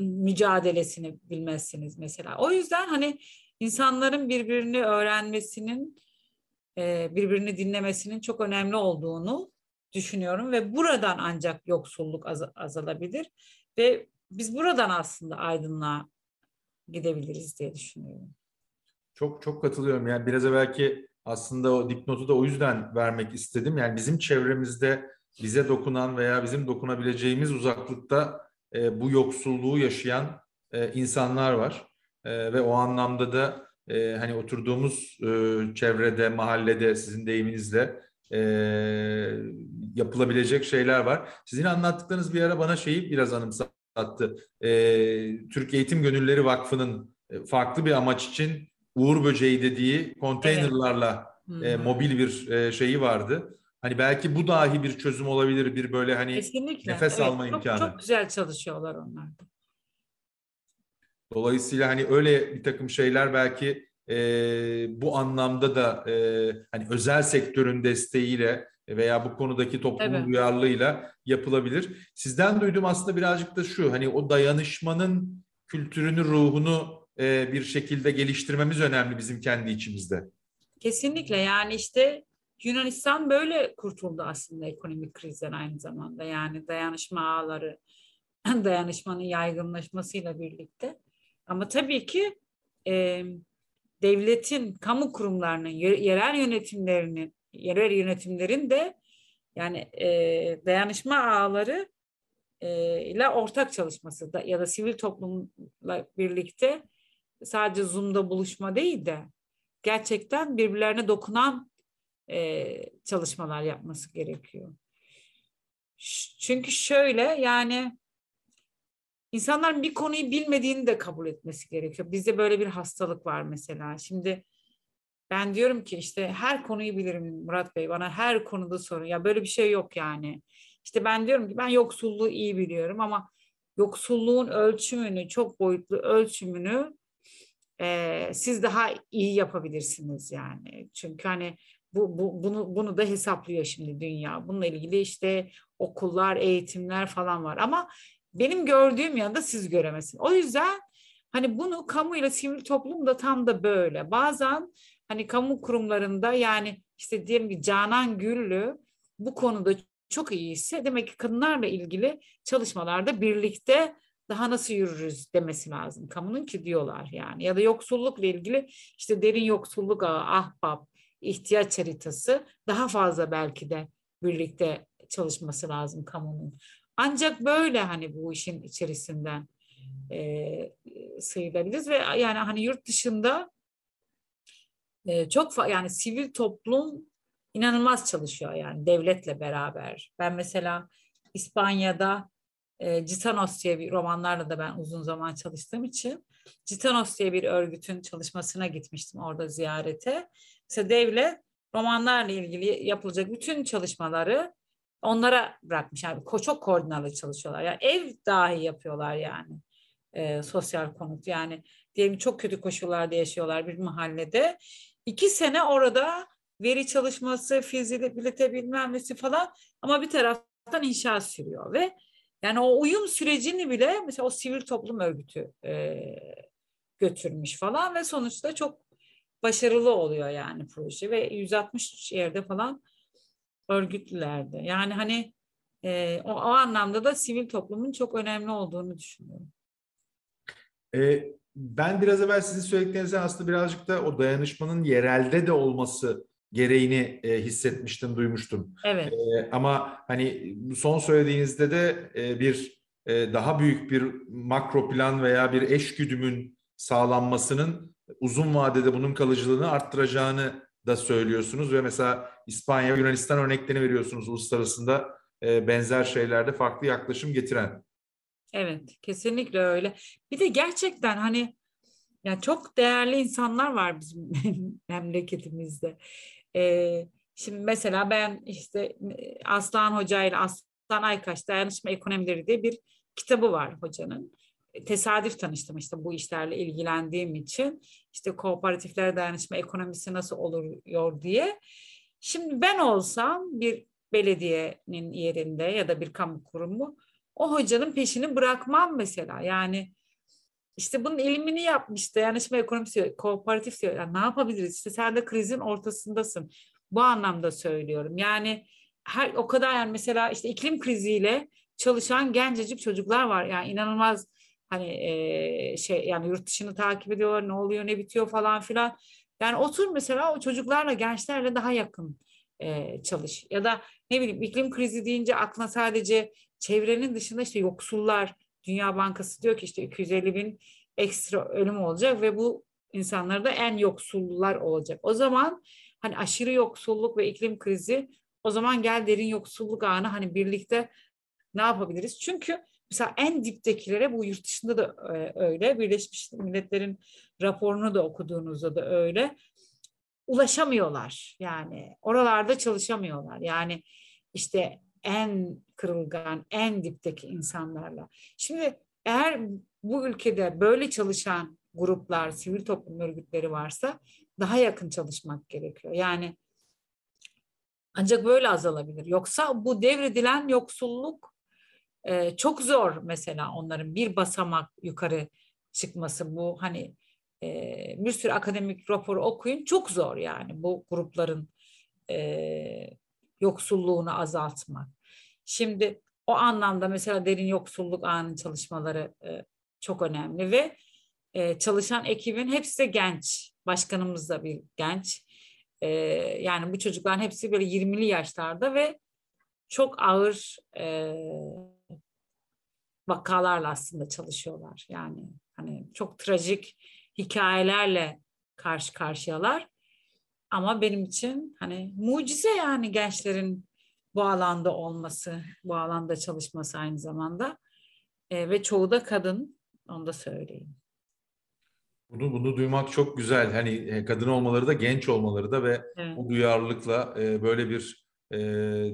[SPEAKER 3] mücadelesini bilmezsiniz mesela. O yüzden hani insanların birbirini öğrenmesinin, e, birbirini dinlemesinin çok önemli olduğunu düşünüyorum ve buradan ancak yoksulluk az, azalabilir ve biz buradan aslında aydınlığa gidebiliriz diye düşünüyorum.
[SPEAKER 2] Çok çok katılıyorum. Yani biraz evvelki aslında o dipnotu da o yüzden vermek istedim. Yani bizim çevremizde bize dokunan veya bizim dokunabileceğimiz uzaklıkta e, bu yoksulluğu yaşayan e, insanlar var. E, ve o anlamda da e, hani oturduğumuz e, çevrede, mahallede sizin deyiminizle e, yapılabilecek şeyler var. Sizin anlattıklarınız bir ara bana şeyi biraz anımsattı. E, Türk Eğitim Gönülleri Vakfı'nın e, farklı bir amaç için Uğur Böceği dediği konteynerlarla evet. e, mobil bir e, şeyi vardı. Hani belki bu dahi bir çözüm olabilir. Bir böyle hani Kesinlikle. nefes evet, alma
[SPEAKER 3] çok,
[SPEAKER 2] imkanı.
[SPEAKER 3] Çok güzel çalışıyorlar onlar da.
[SPEAKER 2] Dolayısıyla hani öyle bir takım şeyler belki e, bu anlamda da e, hani özel sektörün desteğiyle veya bu konudaki toplumun evet. duyarlılığıyla yapılabilir. Sizden duyduğum aslında birazcık da şu hani o dayanışmanın kültürünü, ruhunu e, bir şekilde geliştirmemiz önemli bizim kendi içimizde.
[SPEAKER 3] Kesinlikle yani işte Yunanistan böyle kurtuldu aslında ekonomik krizden aynı zamanda. Yani dayanışma ağları, dayanışmanın yaygınlaşmasıyla birlikte. Ama tabii ki e, devletin, kamu kurumlarının, yerel yönetimlerinin, yerel yönetimlerin de yani e, dayanışma ağları e, ile ortak çalışması da ya da sivil toplumla birlikte sadece Zoom'da buluşma değil de gerçekten birbirlerine dokunan e, çalışmalar yapması gerekiyor. Çünkü şöyle yani insanların bir konuyu bilmediğini de kabul etmesi gerekiyor. Bizde böyle bir hastalık var mesela. Şimdi ben diyorum ki işte her konuyu bilirim Murat Bey bana her konuda sorun ya böyle bir şey yok yani. İşte ben diyorum ki ben yoksulluğu iyi biliyorum ama yoksulluğun ölçümünü çok boyutlu ölçümünü e, siz daha iyi yapabilirsiniz yani. Çünkü hani bu, bu bunu bunu da hesaplıyor şimdi dünya. Bununla ilgili işte okullar, eğitimler falan var ama benim gördüğüm yanında siz göremezsiniz. O yüzden hani bunu kamuyla sivil toplum da tam da böyle. Bazen hani kamu kurumlarında yani işte diyelim ki Canan Güllü bu konuda çok iyiyse demek ki kadınlarla ilgili çalışmalarda birlikte daha nasıl yürürüz demesi lazım. Kamunun ki diyorlar yani. Ya da yoksullukla ilgili işte derin yoksulluk ağı, ahbap, ihtiyaç haritası daha fazla belki de birlikte çalışması lazım kamunun. Ancak böyle hani bu işin içerisinden e, sıyrılabiliriz ve yani hani yurt dışında e, çok yani sivil toplum inanılmaz çalışıyor yani devletle beraber. Ben mesela İspanya'da e, Citanos diye bir romanlarla da ben uzun zaman çalıştığım için Citanos diye bir örgütün çalışmasına gitmiştim orada ziyarete. Mesela devlet romanlarla ilgili yapılacak bütün çalışmaları onlara bırakmış. Yani çok koordinalı çalışıyorlar. Yani ev dahi yapıyorlar yani. E, sosyal konut yani diyelim çok kötü koşullarda yaşıyorlar bir mahallede. İki sene orada veri çalışması, fizibilite bilmem nesi falan ama bir taraftan inşaat sürüyor ve yani o uyum sürecini bile mesela o sivil toplum örgütü e, götürmüş falan ve sonuçta çok başarılı oluyor yani proje ve 160 yerde falan örgütlülerdi. Yani hani e, o, o anlamda da sivil toplumun çok önemli olduğunu düşünüyorum.
[SPEAKER 2] E, ben biraz evvel sizin söylediklerinizden aslında birazcık da o dayanışmanın yerelde de olması gereğini e, hissetmiştim, duymuştum.
[SPEAKER 3] Evet.
[SPEAKER 2] E, ama hani son söylediğinizde de e, bir e, daha büyük bir makro plan veya bir eş güdümün sağlanmasının uzun vadede bunun kalıcılığını arttıracağını da söylüyorsunuz ve mesela İspanya, Yunanistan örneklerini veriyorsunuz uluslararasında e, benzer şeylerde farklı yaklaşım getiren.
[SPEAKER 3] Evet, kesinlikle öyle. Bir de gerçekten hani ya çok değerli insanlar var bizim memleketimizde. Ee, şimdi mesela ben işte Aslan Hoca ile Aslan Aykaş Dayanışma Ekonomileri diye bir kitabı var hocanın. Tesadüf tanıştım işte bu işlerle ilgilendiğim için. işte kooperatifler dayanışma ekonomisi nasıl oluyor diye. Şimdi ben olsam bir belediyenin yerinde ya da bir kamu kurumu o hocanın peşini bırakmam mesela. Yani işte bunun ilmini yapmış dayanışma ekonomisi, kooperatif diyor. Yani ne yapabiliriz? İşte sen de krizin ortasındasın. Bu anlamda söylüyorum. Yani her o kadar yani mesela işte iklim kriziyle çalışan gencecik çocuklar var. Yani inanılmaz hani e, şey yani yurt dışını takip ediyorlar. Ne oluyor, ne bitiyor falan filan. Yani otur mesela o çocuklarla, gençlerle daha yakın e, çalış. Ya da ne bileyim iklim krizi deyince aklına sadece çevrenin dışında işte yoksullar, Dünya Bankası diyor ki işte 250 bin ekstra ölüm olacak ve bu insanlar da en yoksullar olacak. O zaman hani aşırı yoksulluk ve iklim krizi o zaman gel derin yoksulluk anı hani birlikte ne yapabiliriz? Çünkü mesela en diptekilere bu yurt dışında da e, öyle. Birleşmiş Milletler'in raporunu da okuduğunuzda da öyle. Ulaşamıyorlar yani. Oralarda çalışamıyorlar. Yani işte en kırılgan, en dipteki insanlarla. Şimdi eğer bu ülkede böyle çalışan gruplar, sivil toplum örgütleri varsa daha yakın çalışmak gerekiyor. Yani ancak böyle azalabilir. Yoksa bu devredilen yoksulluk e, çok zor mesela onların bir basamak yukarı çıkması. Bu hani e, bir sürü akademik raporu okuyun çok zor yani bu grupların e, yoksulluğunu azaltmak. Şimdi o anlamda mesela derin yoksulluk anı çalışmaları e, çok önemli ve e, çalışan ekibin hepsi de genç. Başkanımız da bir genç. E, yani bu çocukların hepsi böyle 20'li yaşlarda ve çok ağır e, vakalarla aslında çalışıyorlar. Yani hani çok trajik hikayelerle karşı karşıyalar. Ama benim için hani mucize yani gençlerin bu alanda olması, bu alanda çalışması aynı zamanda. E, ve çoğu da kadın, onu da söyleyeyim.
[SPEAKER 2] Bunu bunu duymak çok güzel. Hani e, kadın olmaları da genç olmaları da ve evet. bu duyarlılıkla e, böyle bir e,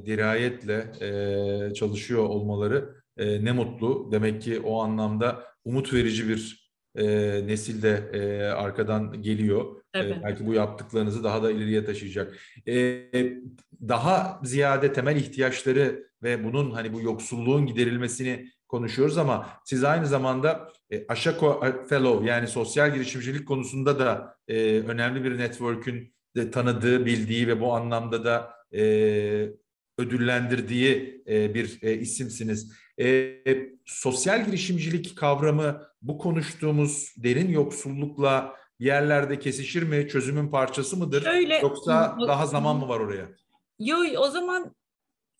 [SPEAKER 2] dirayetle e, çalışıyor olmaları e, ne mutlu. Demek ki o anlamda umut verici bir e, nesil de e, arkadan geliyor. Evet. E, belki bu yaptıklarınızı daha da ileriye taşıyacak. E, daha ziyade temel ihtiyaçları ve bunun hani bu yoksulluğun giderilmesini konuşuyoruz ama siz aynı zamanda e, Aşako Fellow yani sosyal girişimcilik konusunda da e, önemli bir network'ün de tanıdığı, bildiği ve bu anlamda da e, ödüllendirdiği e, bir e, isimsiniz. E, sosyal girişimcilik kavramı bu konuştuğumuz derin yoksullukla yerlerde kesişir mi? Çözümün parçası mıdır? Öyle, Yoksa o, daha zaman mı var oraya?
[SPEAKER 3] Yok o zaman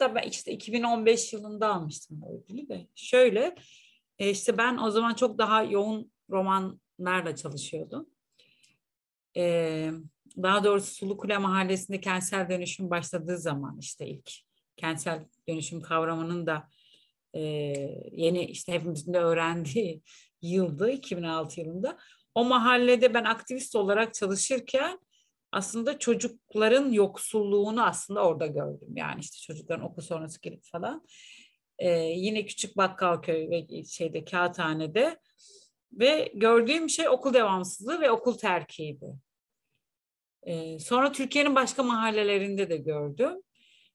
[SPEAKER 3] da ben işte 2015 yılında almıştım o ödülü de. Şöyle işte ben o zaman çok daha yoğun romanlarla çalışıyordum. E, daha doğrusu Sulukule Mahallesi'nde kentsel dönüşüm başladığı zaman işte ilk kentsel dönüşüm kavramının da e, yeni işte hepimizin de öğrendiği yıldı 2006 yılında. O mahallede ben aktivist olarak çalışırken aslında çocukların yoksulluğunu aslında orada gördüm. Yani işte çocukların okul sonrası gelip falan. Ee, yine küçük Bakkalköy ve şeyde Kağıthane'de ve gördüğüm şey okul devamsızlığı ve okul terkiydi. Ee, sonra Türkiye'nin başka mahallelerinde de gördüm.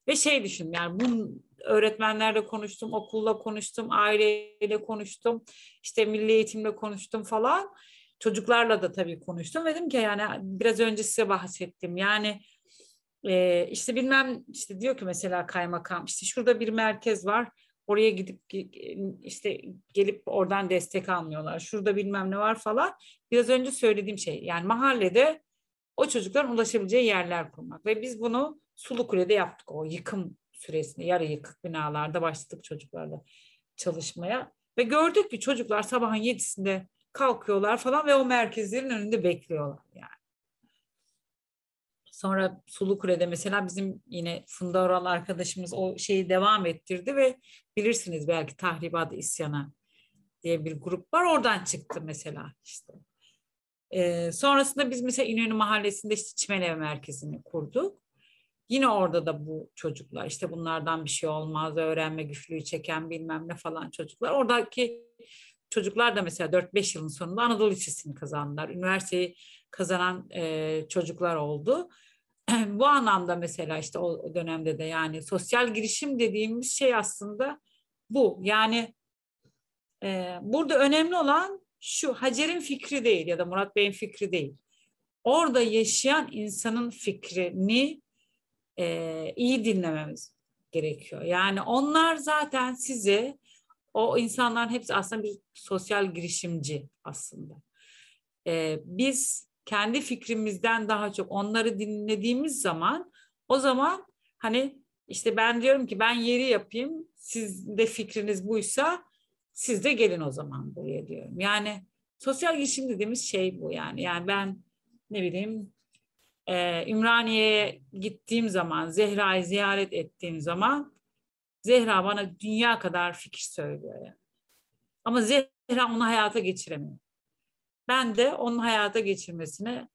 [SPEAKER 3] Ve şey düşündüm yani bu öğretmenlerle konuştum, okulla konuştum, aileyle konuştum, işte milli eğitimle konuştum falan. Çocuklarla da tabii konuştum. Ve dedim ki yani biraz önce size bahsettim. Yani e, işte bilmem işte diyor ki mesela kaymakam işte şurada bir merkez var. Oraya gidip işte gelip oradan destek almıyorlar. Şurada bilmem ne var falan. Biraz önce söylediğim şey yani mahallede o çocukların ulaşabileceği yerler kurmak. Ve biz bunu Sulukule'de yaptık o yıkım süresinde. Yarı yıkık binalarda başladık çocuklarla çalışmaya. Ve gördük ki çocuklar sabahın yedisinde kalkıyorlar falan ve o merkezlerin önünde bekliyorlar yani. Sonra Sulukule'de mesela bizim yine Funda Oral arkadaşımız o şeyi devam ettirdi ve bilirsiniz belki Tahribat İsyan'a diye bir grup var. Oradan çıktı mesela işte. Ee, sonrasında biz mesela İnönü Mahallesi'nde işte Çimenev Merkezi'ni kurduk. Yine orada da bu çocuklar işte bunlardan bir şey olmaz öğrenme güçlüğü çeken bilmem ne falan çocuklar. Oradaki çocuklar da mesela 4-5 yılın sonunda Anadolu Lisesi'ni kazandılar. Üniversiteyi kazanan e, çocuklar oldu. bu anlamda mesela işte o dönemde de yani sosyal girişim dediğimiz şey aslında bu. Yani e, burada önemli olan şu Hacer'in fikri değil ya da Murat Bey'in fikri değil. Orada yaşayan insanın fikrini e, iyi dinlememiz gerekiyor. Yani onlar zaten size o insanların hepsi aslında bir sosyal girişimci aslında. E, biz kendi fikrimizden daha çok onları dinlediğimiz zaman o zaman hani işte ben diyorum ki ben yeri yapayım siz de fikriniz buysa siz de gelin o zaman buraya diyorum. Yani sosyal girişim dediğimiz şey bu yani. Yani ben ne bileyim e, Ümraniye'ye gittiğim zaman, Zehra'yı ziyaret ettiğim zaman Zehra bana dünya kadar fikir söylüyor yani. Ama Zehra onu hayata geçiremiyor. Ben de onun hayata geçirmesine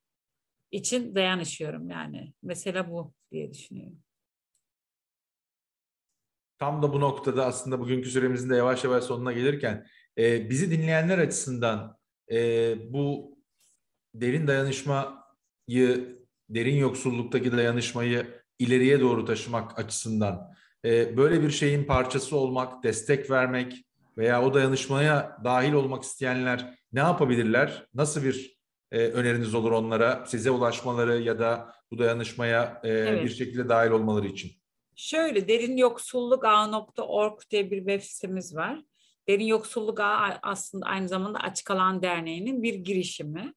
[SPEAKER 3] için dayanışıyorum yani. Mesela bu diye düşünüyorum.
[SPEAKER 2] Tam da bu noktada aslında bugünkü süremizin de yavaş yavaş sonuna gelirken e, bizi dinleyenler açısından e, bu derin dayanışmayı derin yoksulluktaki dayanışmayı ileriye doğru taşımak açısından e, böyle bir şeyin parçası olmak, destek vermek veya o dayanışmaya dahil olmak isteyenler ne yapabilirler? Nasıl bir e, öneriniz olur onlara? Size ulaşmaları ya da bu dayanışmaya e, evet. bir şekilde dahil olmaları için?
[SPEAKER 3] Şöyle derin yoksulluk ağ.org diye bir web sitemiz var. Derin Yoksulluk Ağı aslında aynı zamanda Açık Alan Derneği'nin bir girişimi.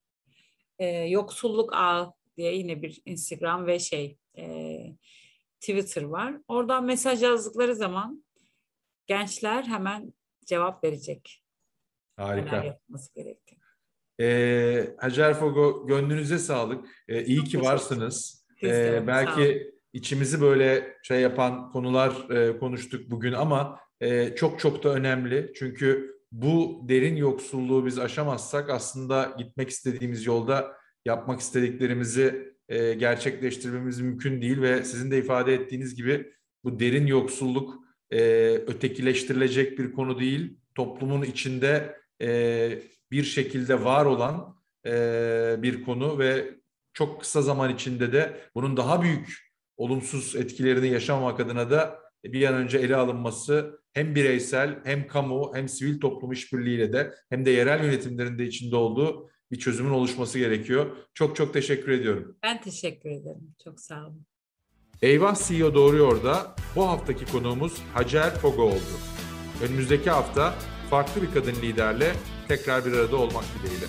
[SPEAKER 3] Ee, Yoksulluk Ağı diye yine bir Instagram ve şey e, Twitter var. Oradan mesaj yazdıkları zaman gençler hemen cevap verecek.
[SPEAKER 2] Harika. yapması gerektiğini. Ee, Hacer Fogo gönlünüze sağlık. Ee, iyi ki varsınız. Ee, belki içimizi böyle şey yapan konular e, konuştuk bugün ama e, çok çok da önemli. Çünkü bu derin yoksulluğu biz aşamazsak aslında gitmek istediğimiz yolda yapmak istediklerimizi e, gerçekleştirmemiz mümkün değil ve sizin de ifade ettiğiniz gibi bu derin yoksulluk e, ötekileştirilecek bir konu değil. Toplumun içinde e, bir şekilde var olan e, bir konu ve çok kısa zaman içinde de bunun daha büyük olumsuz etkilerini yaşamamak adına da bir an önce ele alınması hem bireysel hem kamu hem sivil toplum işbirliğiyle de hem de yerel yönetimlerinde içinde olduğu bir çözümün oluşması gerekiyor. Çok çok teşekkür ediyorum.
[SPEAKER 3] Ben teşekkür ederim. Çok sağ olun.
[SPEAKER 2] Eyvah CEO Doğruyor da bu haftaki konuğumuz Hacer Fogo oldu. Önümüzdeki hafta farklı bir kadın liderle tekrar bir arada olmak dileğiyle.